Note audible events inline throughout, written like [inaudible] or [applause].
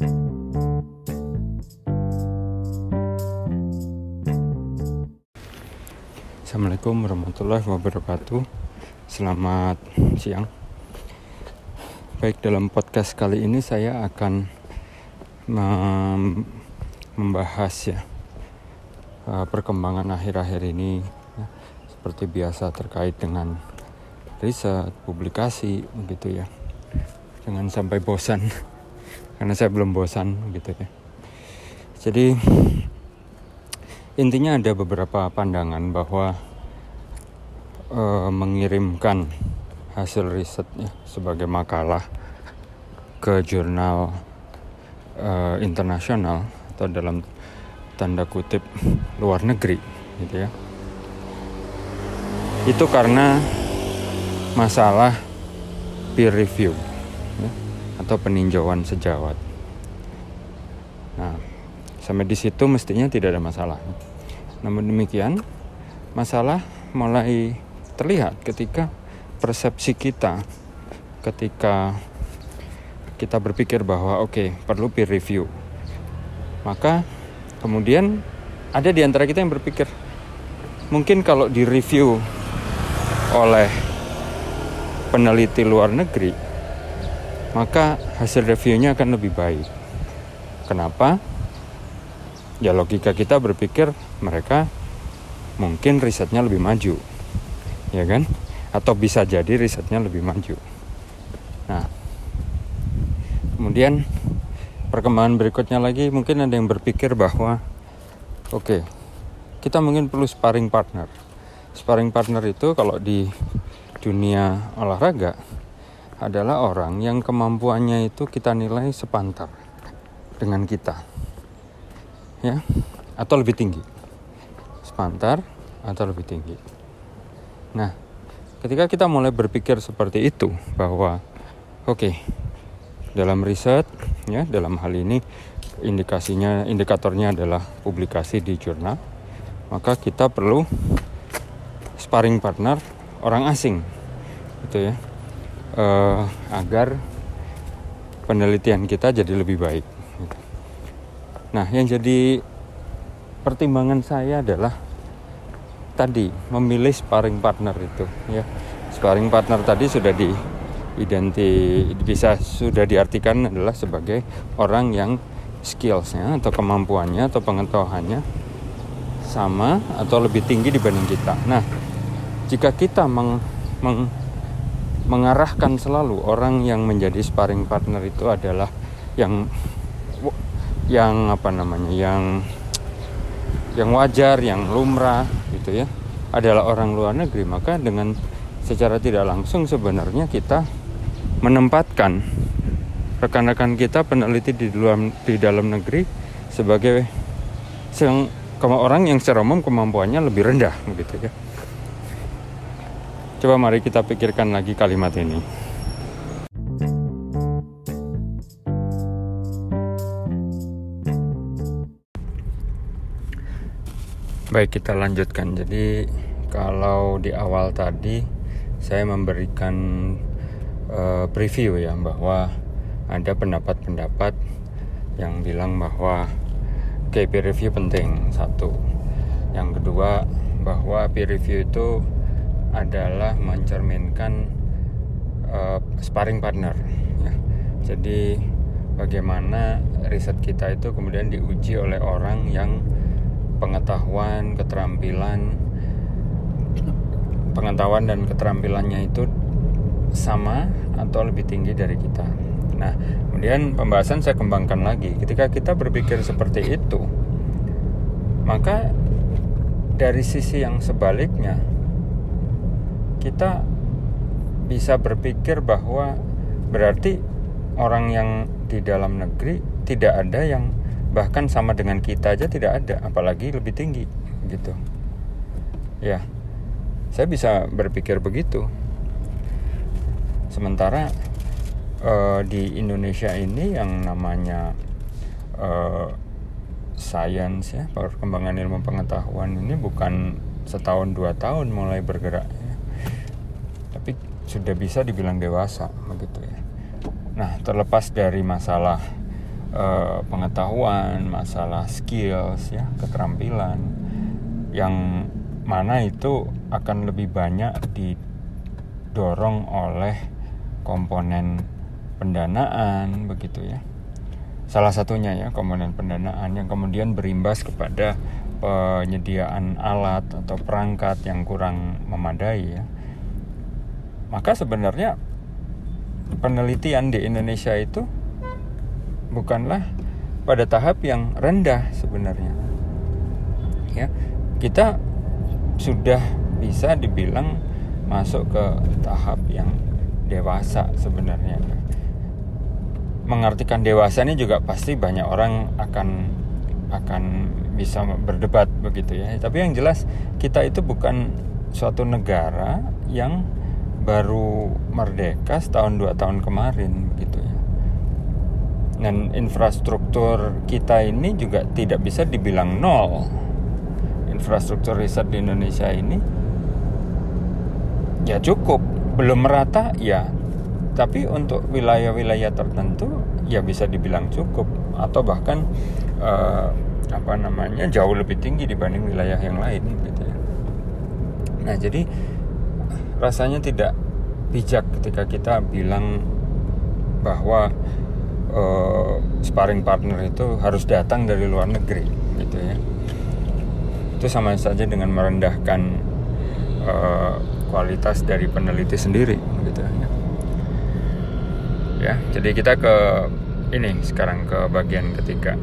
Assalamualaikum warahmatullahi wabarakatuh. Selamat siang. Baik dalam podcast kali ini saya akan mem membahas ya uh, Perkembangan akhir-akhir ini ya, Seperti biasa terkait dengan riset, publikasi gitu ya. Jangan sampai bosan Karena saya belum bosan gitu ya. Jadi intinya ada beberapa pandangan bahwa e, mengirimkan hasil risetnya sebagai makalah ke jurnal e, internasional atau dalam tanda kutip luar negeri gitu ya. Itu karena masalah peer review atau peninjauan sejawat nah sampai di situ mestinya tidak ada masalah namun demikian, masalah mulai terlihat ketika persepsi kita ketika kita berpikir bahwa oke, okay, perlu peer review. Maka kemudian ada di antara kita yang berpikir mungkin kalau di review oleh peneliti luar negeri, maka hasil reviewnya akan lebih baik. Kenapa? ya logika kita berpikir mereka mungkin risetnya lebih maju ya kan atau bisa jadi risetnya lebih maju nah kemudian perkembangan berikutnya lagi mungkin ada yang berpikir bahwa oke okay, kita mungkin perlu sparring partner sparring partner itu kalau di dunia olahraga adalah orang yang kemampuannya itu kita nilai sepantar dengan kita. Ya atau lebih tinggi. Sepantar atau lebih tinggi. Nah ketika kita mulai berpikir seperti itu bahwa oke okay, dalam riset ya dalam hal ini indikasinya indikatornya adalah publikasi di jurnal maka kita perlu sparring partner orang asing. Gitu ya uh, agar penelitian kita jadi lebih baik Nah, yang jadi pertimbangan saya adalah tadi memilih sparring partner itu ya. Sparring partner tadi sudah di identi bisa sudah diartikan adalah sebagai orang yang skillsnya atau kemampuannya atau pengetahuannya sama atau lebih tinggi dibanding kita. Nah, jika kita meng, meng, mengarahkan selalu orang yang menjadi sparring partner itu adalah yang yang apa namanya yang yang wajar yang lumrah gitu ya adalah orang luar negeri maka dengan secara tidak langsung sebenarnya kita menempatkan rekan-rekan kita peneliti di dalam di dalam negeri sebagai orang yang secara umum kemampuannya lebih rendah begitu ya. Coba mari kita pikirkan lagi kalimat ini. Baik, kita lanjutkan. Jadi, kalau di awal tadi saya memberikan uh, preview ya bahwa ada pendapat-pendapat yang bilang bahwa peer review penting satu. Yang kedua bahwa peer review itu adalah mencerminkan uh, sparring partner. Ya. Jadi bagaimana riset kita itu kemudian diuji oleh orang yang pengetahuan, keterampilan, pengetahuan dan keterampilannya itu sama atau lebih tinggi dari kita. Nah, kemudian pembahasan saya kembangkan lagi. Ketika kita berpikir seperti itu, maka dari sisi yang sebaliknya, kita bisa berpikir bahwa berarti orang yang di dalam negeri tidak ada yang bahkan sama dengan kita aja tidak ada apalagi lebih tinggi gitu ya saya bisa berpikir begitu sementara uh, di Indonesia ini yang namanya uh, science ya perkembangan ilmu pengetahuan ini bukan setahun dua tahun mulai bergerak. Tapi sudah bisa dibilang dewasa begitu ya. Nah terlepas dari masalah uh, pengetahuan masalah skills ya keterampilan yang mana itu akan lebih banyak didorong oleh komponen pendanaan begitu ya. Salah satunya ya komponen pendanaan yang kemudian berimbas kepada penyediaan alat atau perangkat yang kurang memadai ya maka sebenarnya penelitian di Indonesia itu bukanlah pada tahap yang rendah sebenarnya. Ya kita sudah bisa dibilang masuk ke tahap yang dewasa sebenarnya. Mengartikan dewasa ini juga pasti banyak orang akan akan bisa berdebat begitu ya. Tapi yang jelas kita itu bukan suatu negara yang baru merdeka setahun dua tahun kemarin begitu ya. Dan infrastruktur kita ini juga tidak bisa dibilang nol. Infrastruktur riset di Indonesia ini ya cukup. Belum merata ya. Tapi untuk wilayah-wilayah tertentu ya bisa dibilang cukup. Atau bahkan uh, apa namanya jauh lebih tinggi dibanding wilayah yang lain gitu ya. Nah jadi rasanya tidak bijak ketika kita bilang bahwa uh, sparring partner itu harus datang dari luar negeri gitu ya. Itu sama saja dengan merendahkan uh, kualitas dari peneliti sendiri gitu ya ya jadi kita ke ini sekarang ke bagian ketiga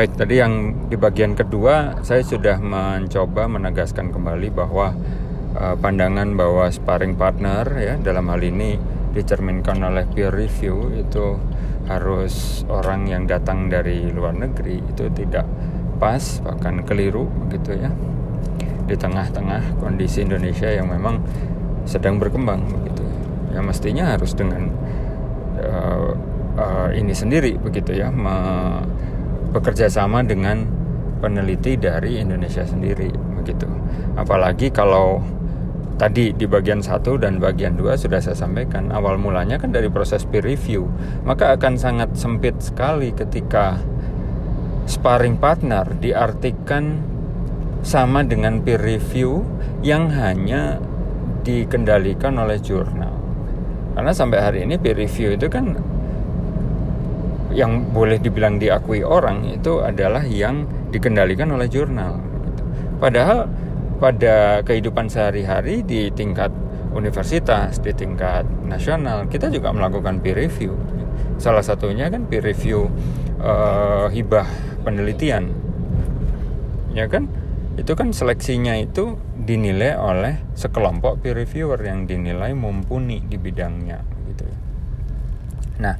Baik, tadi yang di bagian kedua saya sudah mencoba menegaskan kembali bahwa uh, pandangan bahwa sparring partner ya dalam hal ini dicerminkan oleh peer review itu harus orang yang datang dari luar negeri itu tidak pas bahkan keliru gitu ya. Di tengah-tengah kondisi Indonesia yang memang sedang berkembang begitu ya. Mestinya harus dengan uh, uh, ini sendiri begitu ya me, bekerja sama dengan peneliti dari Indonesia sendiri begitu apalagi kalau tadi di bagian satu dan bagian dua sudah saya sampaikan awal mulanya kan dari proses peer review maka akan sangat sempit sekali ketika sparring partner diartikan sama dengan peer review yang hanya dikendalikan oleh jurnal. Karena sampai hari ini peer review itu kan yang boleh dibilang diakui orang itu adalah yang dikendalikan oleh jurnal. Padahal pada kehidupan sehari-hari di tingkat universitas, di tingkat nasional, kita juga melakukan peer review. Salah satunya kan peer review uh, hibah penelitian, ya kan? itu kan seleksinya itu dinilai oleh sekelompok peer reviewer yang dinilai mumpuni di bidangnya gitu. Nah,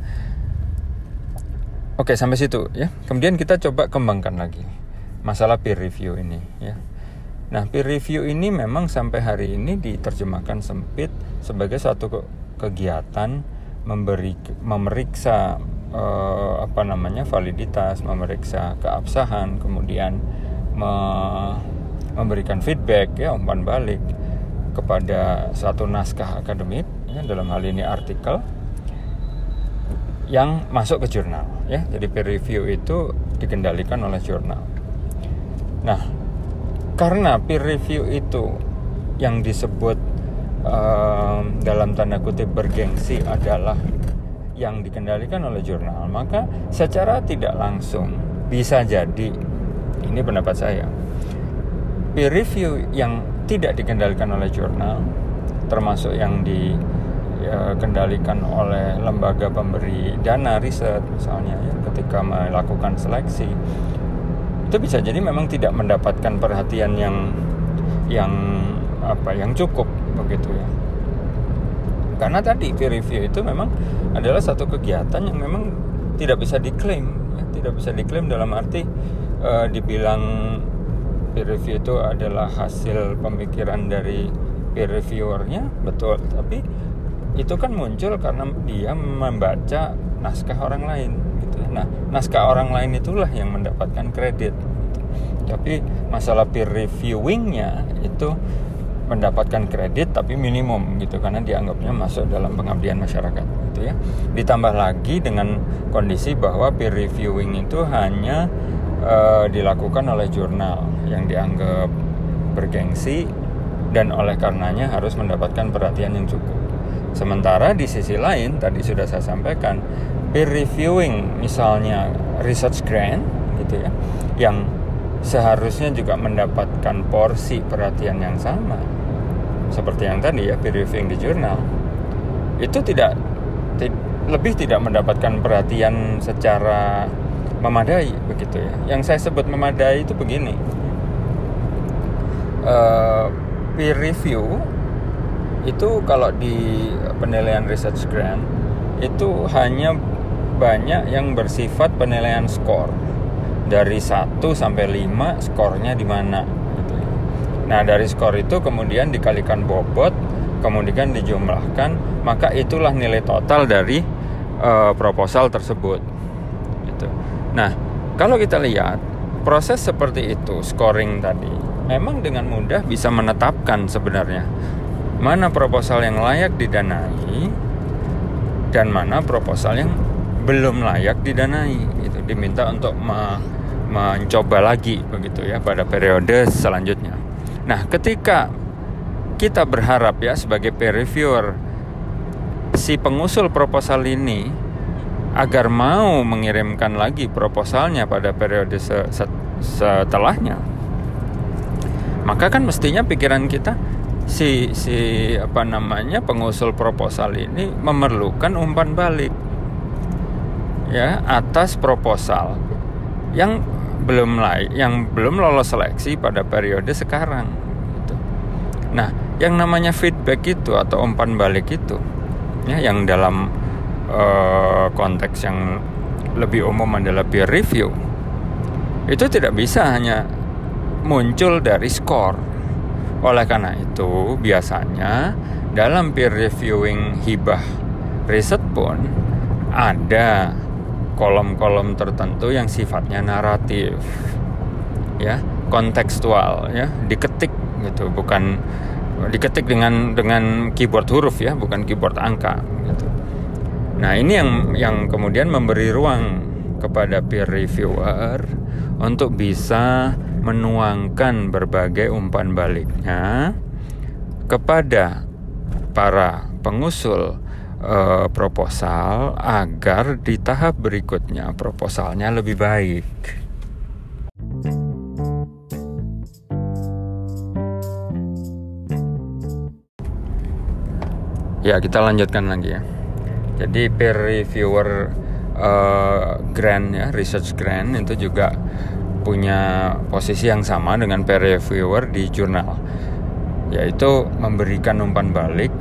oke sampai situ ya. Kemudian kita coba kembangkan lagi masalah peer review ini ya. Nah, peer review ini memang sampai hari ini diterjemahkan sempit sebagai suatu kegiatan memberi memeriksa eh, apa namanya validitas, memeriksa keabsahan, kemudian me memberikan feedback ya umpan balik kepada satu naskah akademik ya, dalam hal ini artikel yang masuk ke jurnal ya. Jadi peer review itu dikendalikan oleh jurnal. Nah karena peer review itu yang disebut um, dalam tanda kutip bergengsi adalah yang dikendalikan oleh jurnal maka secara tidak langsung bisa jadi ini pendapat saya peer review yang tidak dikendalikan oleh jurnal termasuk yang dikendalikan oleh lembaga pemberi dana riset misalnya ya ketika melakukan seleksi. Itu bisa jadi memang tidak mendapatkan perhatian yang yang apa yang cukup begitu ya. Karena tadi peer review itu memang adalah satu kegiatan yang memang tidak bisa diklaim ya, tidak bisa diklaim dalam arti uh, dibilang peer review itu adalah hasil pemikiran dari peer reviewernya betul. Tapi itu kan muncul karena dia membaca naskah orang lain gitu nah naskah orang lain itulah yang mendapatkan kredit gitu. tapi masalah peer reviewingnya itu mendapatkan kredit tapi minimum gitu karena dianggapnya masuk dalam pengabdian masyarakat gitu ya. Ditambah lagi dengan kondisi bahwa peer reviewing itu hanya uh, dilakukan oleh jurnal yang dianggap bergengsi dan oleh karenanya harus mendapatkan perhatian yang cukup. Sementara di sisi lain tadi sudah saya sampaikan peer reviewing misalnya research grant gitu ya yang seharusnya juga mendapatkan porsi perhatian yang sama. Seperti yang tadi ya peer reviewing di jurnal. Itu tidak lebih tidak mendapatkan perhatian secara memadai begitu ya. Yang saya sebut memadai itu begini. Uh, peer review itu kalau di penilaian research grant itu hanya banyak yang bersifat penilaian skor dari 1 sampai 5 skornya di mana Nah, dari skor itu kemudian dikalikan bobot, kemudian dijumlahkan, maka itulah nilai total dari uh, proposal tersebut. Gitu. Nah, kalau kita lihat proses seperti itu, scoring tadi, memang dengan mudah bisa menetapkan sebenarnya mana proposal yang layak didanai dan mana proposal yang belum layak didanai. Itu diminta untuk me mencoba lagi begitu ya pada periode selanjutnya. Nah, ketika kita berharap ya sebagai peer reviewer si pengusul proposal ini agar mau mengirimkan lagi proposalnya pada periode se se setelahnya maka kan mestinya pikiran kita si si apa namanya pengusul proposal ini memerlukan umpan balik ya atas proposal yang belum layak, yang belum lolos seleksi pada periode sekarang. Gitu. Nah, yang namanya feedback itu atau umpan balik itu, ya, yang dalam uh, konteks yang lebih umum adalah peer review, itu tidak bisa hanya muncul dari skor. Oleh karena itu, biasanya dalam peer reviewing hibah riset pun ada kolom-kolom tertentu yang sifatnya naratif ya kontekstual ya diketik gitu bukan diketik dengan dengan keyboard huruf ya bukan keyboard angka gitu. Nah ini yang yang kemudian memberi ruang kepada peer reviewer untuk bisa menuangkan berbagai umpan baliknya kepada para pengusul uh, proposal agar di tahap berikutnya proposalnya lebih baik. Ya, kita lanjutkan lagi ya. Jadi peer reviewer uh, grant ya, research grant itu juga punya posisi yang sama dengan peer reviewer di jurnal, yaitu memberikan umpan balik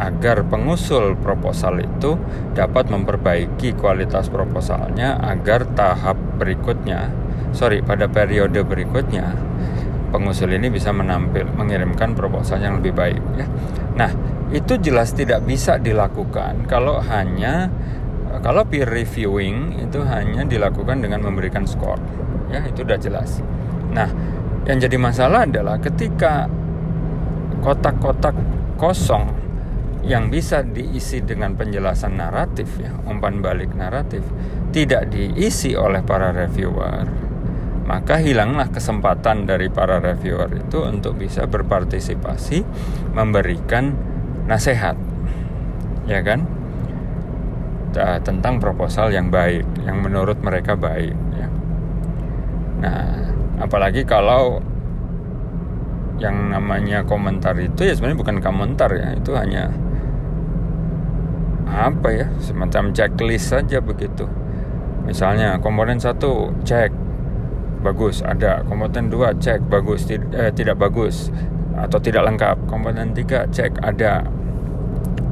agar pengusul proposal itu dapat memperbaiki kualitas proposalnya agar tahap berikutnya, sorry pada periode berikutnya pengusul ini bisa menampil mengirimkan proposal yang lebih baik ya. Nah itu jelas tidak bisa dilakukan kalau hanya kalau peer reviewing itu hanya dilakukan dengan memberikan skor ya itu sudah jelas. Nah yang jadi masalah adalah ketika kotak-kotak kosong yang bisa diisi dengan penjelasan naratif ya umpan balik naratif tidak diisi oleh para reviewer maka hilanglah kesempatan dari para reviewer itu untuk bisa berpartisipasi memberikan nasihat. Ya kan? Tentang proposal yang baik yang menurut mereka baik nah apalagi kalau yang namanya komentar itu ya sebenarnya bukan komentar ya itu hanya apa ya semacam checklist saja begitu. Misalnya komponen satu cek bagus ada. Komponen dua cek bagus tid eh, tidak bagus atau tidak lengkap. Komponen tiga cek ada.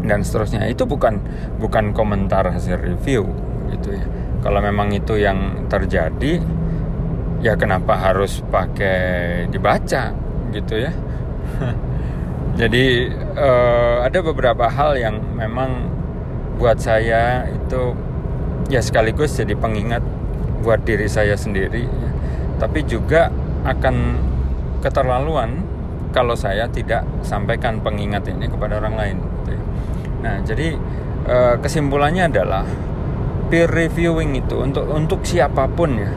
Dan seterusnya. Itu bukan bukan komentar hasil review gitu ya. Kalau memang itu yang terjadi ya kenapa harus pakai dibaca gitu ya [laughs] jadi uh, ada beberapa hal yang memang buat saya itu ya sekaligus jadi pengingat buat diri saya sendiri ya. tapi juga akan keterlaluan kalau saya tidak sampaikan pengingat ini kepada orang lain. Gitu ya. Nah, jadi eh, kesimpulannya adalah peer reviewing itu untuk untuk siapa pun ya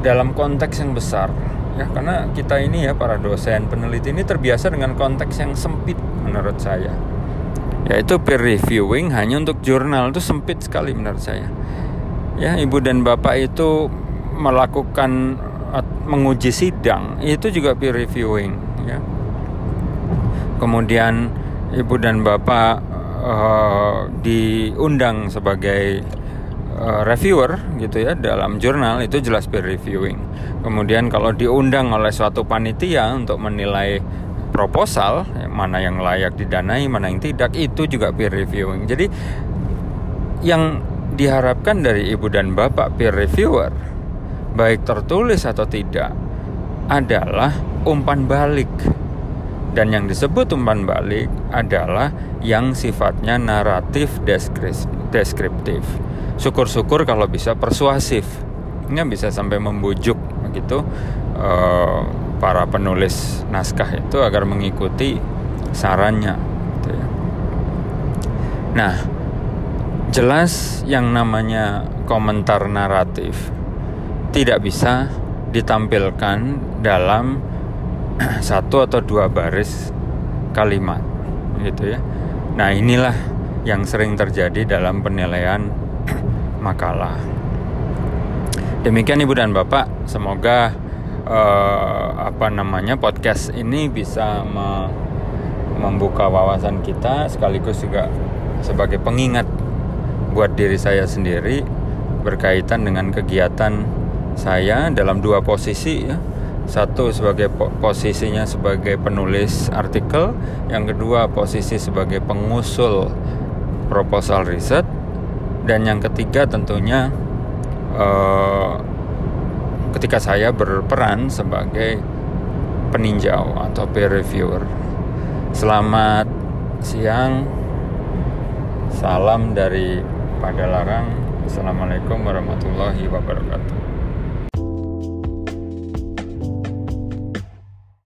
dalam konteks yang besar ya karena kita ini ya para dosen peneliti ini terbiasa dengan konteks yang sempit menurut saya. Yaitu peer reviewing hanya untuk jurnal itu sempit sekali menurut saya. Ya ibu dan bapak itu melakukan menguji sidang itu juga peer reviewing ya. Kemudian ibu dan bapak uh, diundang sebagai uh, reviewer gitu ya dalam jurnal itu jelas peer reviewing. Kemudian kalau diundang oleh suatu panitia untuk menilai proposal mana yang layak didanai, mana yang tidak itu juga peer reviewing. Jadi yang diharapkan dari ibu dan bapak peer reviewer baik tertulis atau tidak adalah umpan balik. Dan yang disebut umpan balik adalah yang sifatnya naratif deskriptif syukur-syukur kalau bisa persuasif. Nggak bisa sampai membujuk begitu. Uh, para penulis naskah itu agar mengikuti sarannya gitu ya. nah jelas yang namanya komentar naratif tidak bisa ditampilkan dalam [clears throat] satu atau dua baris kalimat gitu ya nah inilah yang sering terjadi dalam penilaian [clears throat] makalah. Demikian Ibu dan Bapak, semoga uh, apa namanya podcast ini bisa me membuka wawasan kita sekaligus juga sebagai pengingat buat diri saya sendiri berkaitan dengan kegiatan saya dalam dua posisi ya. Satu sebagai posisinya sebagai penulis artikel, yang kedua posisi sebagai pengusul proposal riset dan yang ketiga tentunya uh, ketika saya berperan sebagai peninjau atau peer reviewer. Selamat siang. Salam dari Padalarang. Assalamualaikum warahmatullahi wabarakatuh.